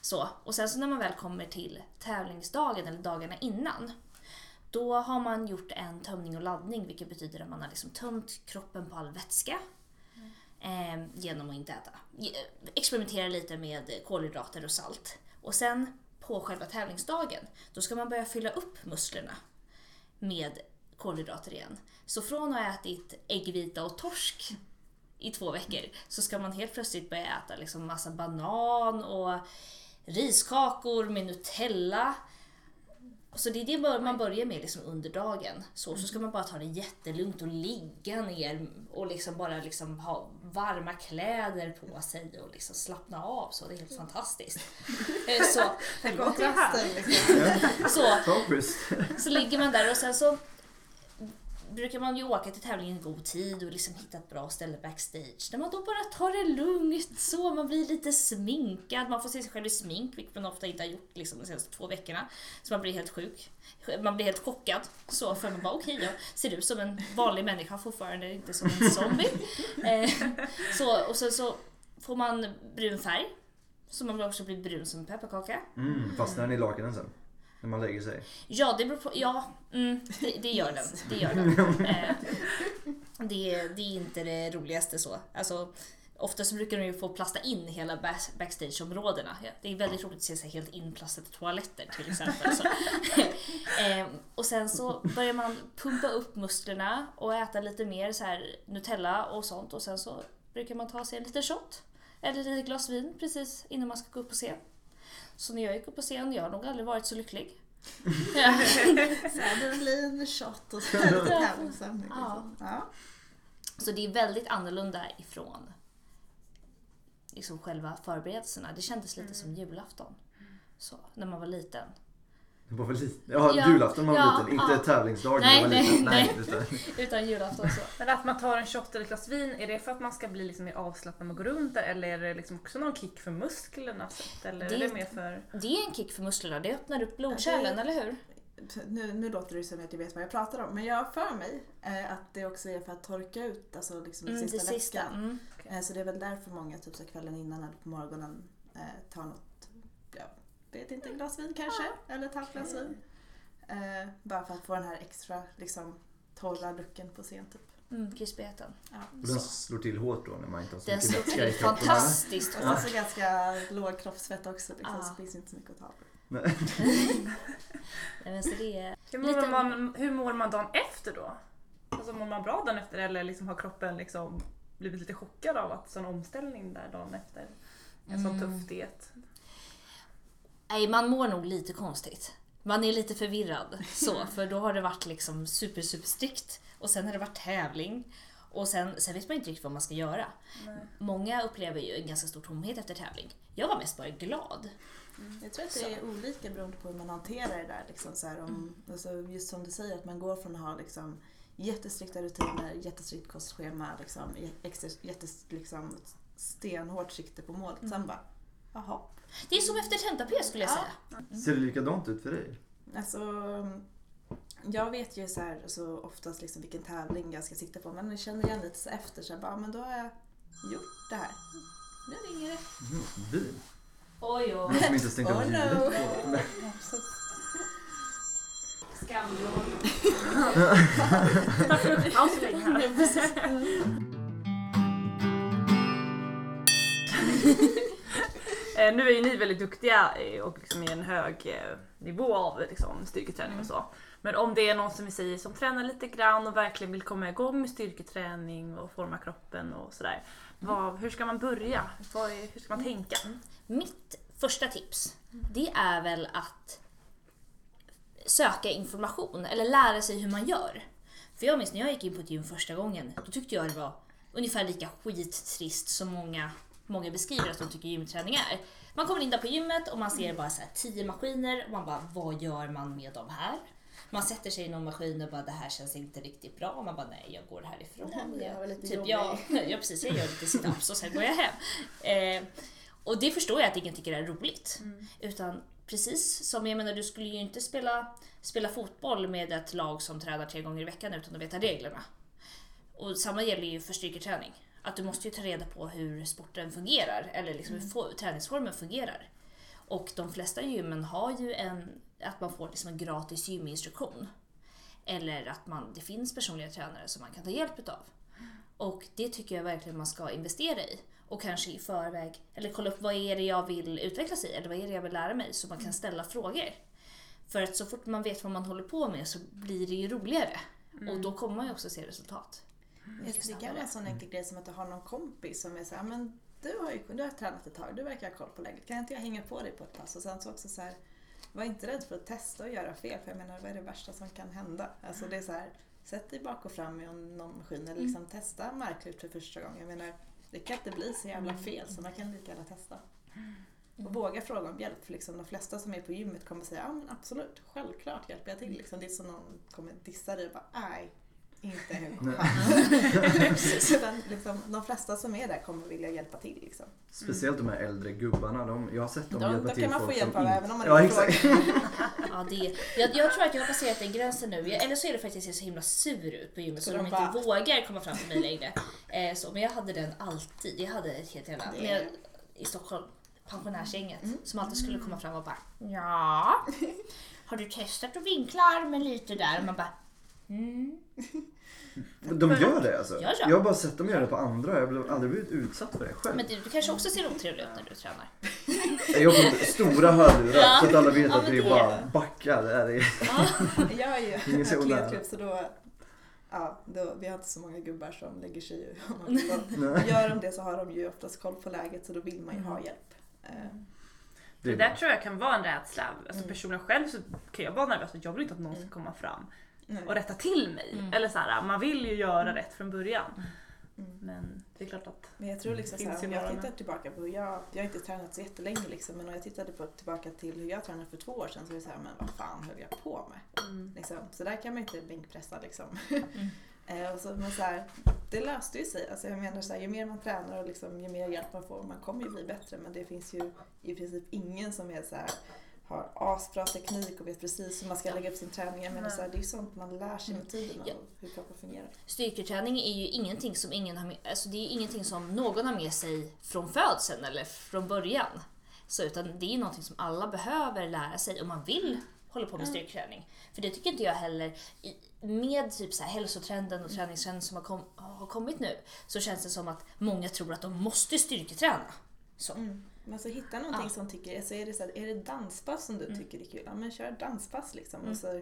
Så. Och sen så när man väl kommer till tävlingsdagen eller dagarna innan då har man gjort en tömning och laddning vilket betyder att man har liksom tömt kroppen på all vätska eh, genom att inte äta. Experimentera lite med kolhydrater och salt. Och sen på själva tävlingsdagen, då ska man börja fylla upp musklerna med kolhydrater igen. Så från att ha ätit äggvita och torsk i två veckor så ska man helt plötsligt börja äta liksom massa banan och riskakor med Nutella. Så det är det bör- man börjar med liksom under dagen. Så, så ska man bara ta det jättelugnt och ligga ner och liksom bara liksom ha varma kläder på sig och liksom slappna av. Så det är helt fantastiskt. Eh, så, liksom. så, så ligger man där och sen så brukar man ju åka till tävlingen i god tid och liksom hitta ett bra ställe backstage där man då bara tar det lugnt så, man blir lite sminkad, man får se sig själv i smink vilket man ofta inte har gjort liksom de senaste två veckorna. Så man blir helt sjuk. Man blir helt chockad. Så för man bara okej, jag ser ut som en vanlig människa fortfarande, inte som en zombie. Eh, så, och sen så får man brun färg. Så man också blir brun som en pepparkaka. Mm, fastnar den i lakanen sen? När man lägger sig? Ja, det beror på. Ja, mm, det, det gör den. Det, gör den. Eh, det, det är inte det roligaste så. Alltså, Oftast brukar de ju få plasta in hela backstageområdena. Det är väldigt roligt att se sig helt inplastade toaletter till exempel. Så. eh, och sen så börjar man pumpa upp musklerna och äta lite mer så här Nutella och sånt. Och sen så brukar man ta sig en liten shot eller ett litet glas vin precis innan man ska gå upp på scen. Så när jag gick upp på scen, jag har nog aldrig varit så lycklig. En shot och så lite tävlingsstämning. Ja. Liksom. Ja. Så det är väldigt annorlunda ifrån liksom själva förberedelserna. Det kändes lite som julafton. Så, när man var liten. Det var väl lite... Ja, Ja, julafton var ja, liten. Inte ja. tävlingsdagen Nej, var liten. nej, Nej, utan, julafton så. Men att man tar en shot eller ett glas vin, är det för att man ska bli liksom mer avslappnad när man går runt där eller är det liksom också någon kick för musklerna? Eller är Det- det mer för... Det är en kick för musklerna. Det öppnar upp blodkärlen, Ja, det- eller hur? Nu, nu låter det som att jag vet vad jag pratar om, men jag har för mig eh, att det också är för att torka ut alltså liksom Mm, sista det sista. vätskan. Mm. Eh, så det är väl därför många typ så kvällen innan eller på morgonen eh, tar något, jag vet inte, glas vin kanske? Eller ett halvt glas vin. Eh, bara för att få den här extra liksom, torra looken på scen typ. Mm, krispigheten. Och den slår till hårt då när man inte har så Den mycket vätska i till kroppen. fantastiskt Och sen så ganska låg kroppsfett också liksom, Ja. så det finns inte så mycket att ta på. Nej, det är... Hur Lite- mår, man, hur mår man dagen efter då? Alltså mår man bra dagen efter eller liksom har kroppen liksom blivit lite chockad av att sån omställning där dagen efter? En sån Mm. tuff diet. Nej, man mår nog lite konstigt. Man är lite förvirrad så, för då har det varit liksom super, super strikt och sen har det varit tävling och sen, sen vet man inte riktigt vad man ska göra. Många upplever ju en ganska stor tomhet efter tävling. Jag var mest bara glad. Jag tror att det är olika beroende på hur man hanterar det där. Liksom, så här, om, alltså, just som du säger, att man går från att ha liksom, jättestrikta rutiner, jättestrikt kostschema, liksom, jättes, liksom, stenhårt sikte på målet. Sen bara, jaha. Det är som efter tenta-P skulle jag Ja. säga. Ser det likadant ut för dig? Alltså, jag vet ju så här, så oftast liksom vilken tävling jag ska sikta på men jag känner igen lite så efter så här, bara, men då har jag gjort det här. Nu ringer det. Mm, bil. Oj, oj. Någon som inte stängt av Oh, ljudet på. Paus så länge här. Eh, nu är ju ni väldigt duktiga eh, och liksom i en hög eh, nivå av liksom, styrketräning och så. Men om det är någon som vi säger som tränar lite grann och verkligen vill komma igång med styrketräning och forma kroppen och sådär. Vad, hur ska man börja? Vad hur ska man tänka? Mitt första tips, det är väl att söka information eller lära sig hur man gör. För jag minns när jag gick in på ett gym första gången, då tyckte jag det var ungefär lika skittrist som många, många beskriver att de tycker gymträning är. Man kommer in där på gymmet och man ser bara så tio maskiner och man bara, vad gör man med de här? Man sätter sig i någon maskin och bara, det här känns inte riktigt bra. Och man bara, nej jag går härifrån. Det var lite Typ jag, ja precis, jag gör lite sit-ups och sen går jag hem. Eh, och det förstår jag att ingen tycker är roligt. Utan precis som, jag menar du skulle ju inte spela, spela fotboll med ett lag som tränar tre gånger i veckan utan att veta reglerna. Och samma gäller ju för styrketräning. Att du måste ju ta reda på hur sporten fungerar, eller liksom hur få- träningsformen fungerar. Och de flesta gymmen har ju en, att man får liksom en gratis gyminstruktion. Eller att man, det finns personliga tränare som man kan ta hjälp utav. Och det tycker jag verkligen man ska investera i. Och kanske i förväg, eller kolla upp vad är det jag vill utvecklas i, eller vad är det jag vill lära mig, så man kan ställa frågor. För att så fort man vet vad man håller på med så blir det ju roligare. Och då kommer man ju också se resultat. Mycket Det kan vara en sån enkel grej som att du har någon kompis som är såhär, men du har ju du har tränat ett tag, du verkar ha koll på läget. Kan inte jag hänga på dig på ett pass? Och sen så också så här, var inte rädd för att testa och göra fel. För jag menar, vad är det värsta som kan hända? Alltså det är så här, sätt dig bak och fram i någon maskin eller liksom testa marklyft för första gången. Jag menar, det kan inte bli så jävla fel så man kan lika gärna testa. Och våga fråga om hjälp för liksom de flesta som är på gymmet kommer säga ja men absolut, självklart hjälper jag till. Liksom, det är som någon kommer dissa dig och bara nej, inte en chans. Liksom, de flesta som är där kommer vilja hjälpa till. Liksom. Speciellt de här äldre gubbarna. De, jag har sett dem Då- hjälpa då till kan man få hjälp av inte- även om man Ja inte exakt. Ja, det, jag, jag tror att jag har passerat den gränsen nu. Jag, eller så är det för att jag ser så himla sur ut på gymmet så Så de de inte bara- vågar komma fram till mig längre. Eh, så, men jag hade den alltid. Jag hade ett helt jävla... Jag, I Stockholm, pensionärsgänget, Mm. som alltid skulle komma fram och bara Ja, har du testat att vinkla armen lite där? Och man bara mm. De gör det alltså? Ja, ja. Jag har bara sett dem göra det på andra. Jag har aldrig blivit utsatt för det själv. Men du, du kanske också ser otrevlig ut när du tränar? Jag har fått stora hörlurar Ja. så att alla vet Ja, att det är bara backa. Det är Jag är ju atletklubb så då, ja, då, vi har inte så många gubbar som lägger sig i Gör de det så har de ju oftast koll på läget så då vill man ju ha hjälp. Eh, det Det är där tror jag kan vara en rädsla. Alltså Mm. personligen själv så kan jag vara nervös för jag vill inte att någon ska komma fram nej. och rätta till mig. Mm. Eller så här, man vill ju göra rätt från början. Mm. Men det är klart att Men jag tror liksom såhär, om jag tittar tillbaka på hur jag, jag har inte tränat så jättelänge liksom, men om jag tittade på, tillbaka till hur jag tränade för två år sedan så är det såhär, men vad fan höll jag på med? mm. Liksom. Så där kan man inte bänkpressa liksom. eh, och så, men så här, det löste ju sig. Alltså, jag menar så här, ju mer man tränar och liksom, ju mer hjälp man får, man kommer ju bli bättre men det finns ju i princip ingen som är så här, har asbra teknik och vet precis hur man ska lägga upp sin träning. Jag menar, så här, det är ju sånt man lär sig med tiden Ja. och hur kroppen fungerar. Styrketräning är ju ingenting som ingen har med, alltså det är ingenting som någon har med sig från födseln eller från början. Så, utan det är någonting som alla behöver lära sig om man vill håller på med styrketräning. För det tycker inte jag heller, med typ så här hälsotrenden och träningstrenden som har, kom, har kommit nu, så känns det som att många tror att de måste styrketräna. Så. Mm. Men så hitta någonting Ja. som tycker, alltså är det så här, är det danspass som du Mm. tycker är kul, ja men kör danspass liksom. Mm. Och så,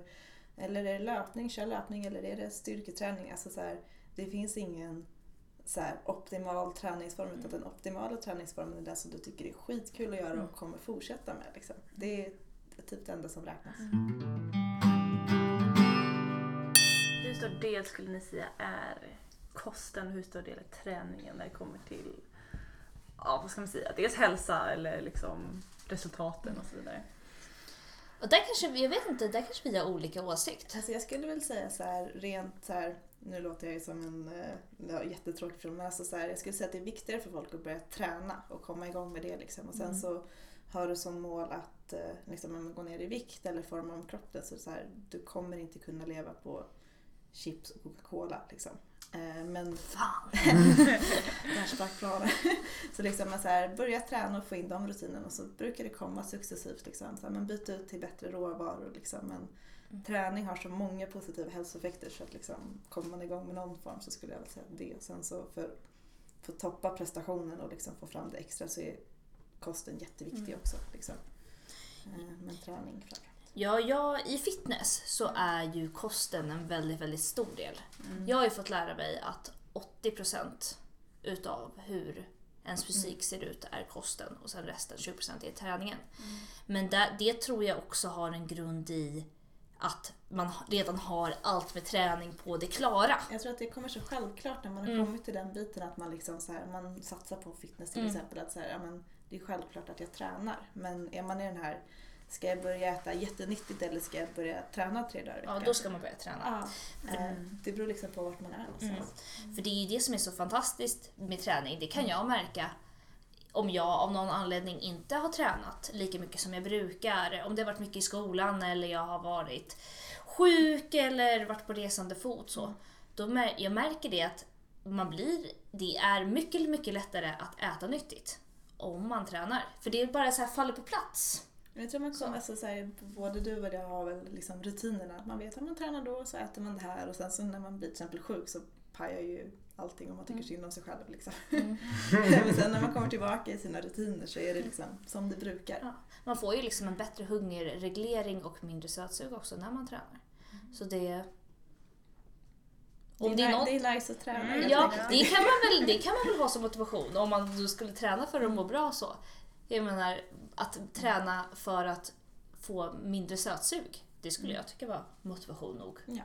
eller är det löpning, kör löpning. Eller är det styrketräning? Alltså så här, det finns ingen så här, optimal träningsform utan den optimala träningsformen är den som du tycker är skitkul att göra Mm. och kommer fortsätta med. Liksom. Det är typ det enda som räknas. Hur stor del skulle ni säga är kosten och hur stor del är träningen när det kommer till ja, vad ska man säga, dels hälsa eller liksom resultaten och så vidare? Och där kanske, jag vet inte, där kanske vi har olika åsikt. Alltså jag skulle väl säga så här rent så här, nu låter jag ju som en eh, ja, jättetråkig person, men alltså så här, jag skulle säga att det är viktigare för folk att börja träna och komma igång med det liksom. Och sen Mm. så har du som mål att eh, liksom, går ner i vikt eller forma om kroppen så, så här, du kommer inte kunna leva på chips och Coca-Cola liksom. Eh, men Fan! där sprack planen. så liksom man så här, börja träna och få in de rutinerna och så brukar det komma successivt. Liksom. Så här, man byter ut till bättre råvaror. Liksom. Men Mm. träning har så många positiva hälsoeffekter så att liksom, kommer man igång med någon form så skulle jag väl säga det. Sen så för, för att toppa prestationen och liksom få fram det extra så är kosten jätteviktig Mm. också. Liksom. Eh, Men träning framförallt. Ja, jag, i fitness så är ju kosten en väldigt, väldigt stor del. Mm. Jag har ju fått lära mig att 80% utav hur ens fysik ser ut är kosten och sen resten, 20% är träningen. Men där, det tror jag också har en grund i att man redan har allt med träning på det klara. Jag tror att det kommer så självklart när man har Mm. kommit till den biten att man, liksom så här, man satsar på fitness till Mm. exempel. Att så här, ja, men det är självklart att jag tränar. Men är man i den här, ska jag börja äta jättenyttigt eller ska jag börja träna tre dagar i Ja, veckan? då ska man börja träna. Ja, eh, det beror liksom på vart man är någonstans. För det är ju det som är så fantastiskt med träning. Det kan jag märka om jag av någon anledning inte har tränat lika mycket som jag brukar. Om det har varit mycket i skolan eller jag har varit sjuk eller varit på resande fot. Så. Då mär, jag märker det att man blir, det är mycket, mycket lättare att äta nyttigt om man tränar. För det är bara så här faller på plats. Jag tror man kommer, alltså, så här, både du och jag har väl liksom rutinerna. Att man vet att man tränar då så äter man det här och sen så när man blir till exempel sjuk så pajar ju allting om man tycker synd om sig själv. Liksom. Mm. Men sen när man kommer tillbaka i sina rutiner så är det liksom som det brukar. Ja. Man får ju liksom en bättre hungerreglering och mindre sötsug också när man tränar. Så det... Om det är ni- något det är nice att träna helt Ja, det kan, man väl, det kan man väl ha som motivation om man skulle träna för att må bra så. Jag menar, att träna för att få mindre sötsug, det skulle jag tycka var motivation nog. Ja.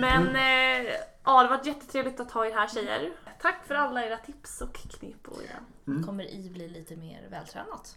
Men eh, ja, det var jättetrevligt att ha er här tjejer. Tack för alla era tips och knep och era... Kommer i bli lite mer vältränat.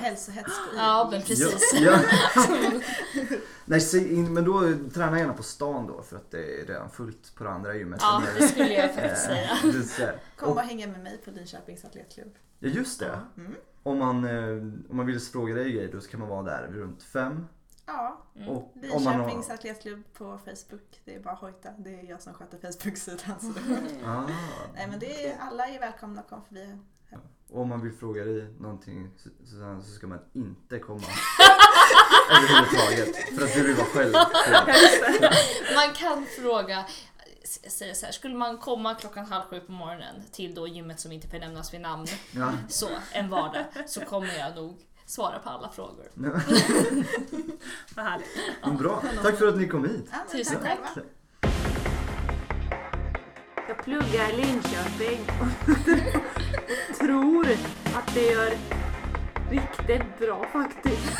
Hälsohets Ja, men precis. Ja, ja. Nej, in, men då träna gärna på stan då för att det är redan fullt på det andra gymmet. Ja, det skulle jag faktiskt eh, säga. Kom Och- och hänga med mig på Linköpings atletklubb. Ja just det. Mm. Om man, eh, om man vill fråga dig grejer då kan man vara där runt fem. Ja, Mm. Och Linköpings har... atletklubb på Facebook. Det är bara hojta. Det är jag som sköter Facebook-sidan. Så det... Ah, Nej men det är, alla är välkomna att komma förbi. och om man vill fråga dig någonting Susanne, så ska man inte komma överhuvudtaget. För att du vill vara själv. Man kan fråga, säger så här, skulle man komma klockan halv sju på morgonen till då gymmet som inte benämnas vid namn, Ja. så en vardag, så kommer jag nog svara på alla frågor. Vad härligt. Men Bra, tack för att ni kom hit. Ja, Tusen tack tack. Jag pluggar i Linköping och tror att det gör riktigt bra faktiskt.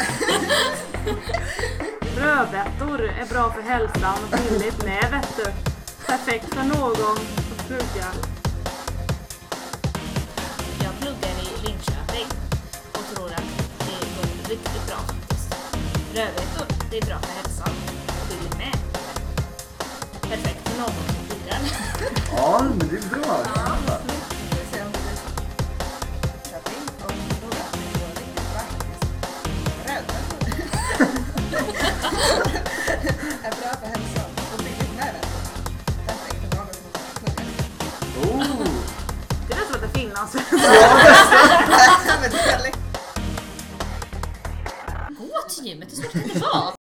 Brödbetor är bra för hälsan och billigt med vet du. Perfekt för någon som pluggar. Riktigt bra faktiskt. Rödbetor, det är bra för hälsan och billigt med. Perfekt för någon som pluggar. Ja, men det är bra. Rödbetor. är bra för hälsan och billigt med det. Perfekt för någon som pluggar. Oh. Det lät som att det finns. Ja, väldigt gymmet, hur svårt kan det vara?